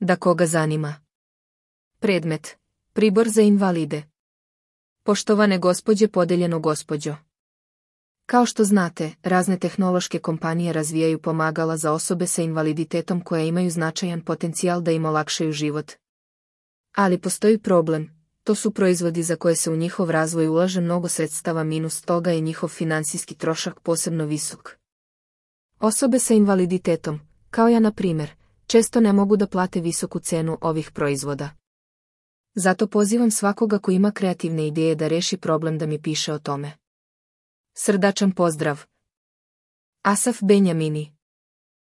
da koga zanima. Predmet. Pribor za invalide. Poštovane gospođe podeljeno gospođo. Kao što znate, razne tehnološke kompanije razvijaju pomagala za osobe sa invaliditetom koje imaju značajan potencijal da im olakšaju život. Ali postoji problem, to su proizvodi za koje se u njihov razvoj ulaže mnogo sredstava minus toga je njihov financijski trošak posebno visok. Osobe sa invaliditetom, kao ja na primjer, često ne mogu da plate visoku cenu ovih proizvoda. Zato pozivam svakoga ko ima kreativne ideje da reši problem da mi piše o tome. Srdačan pozdrav! Asaf Benjamini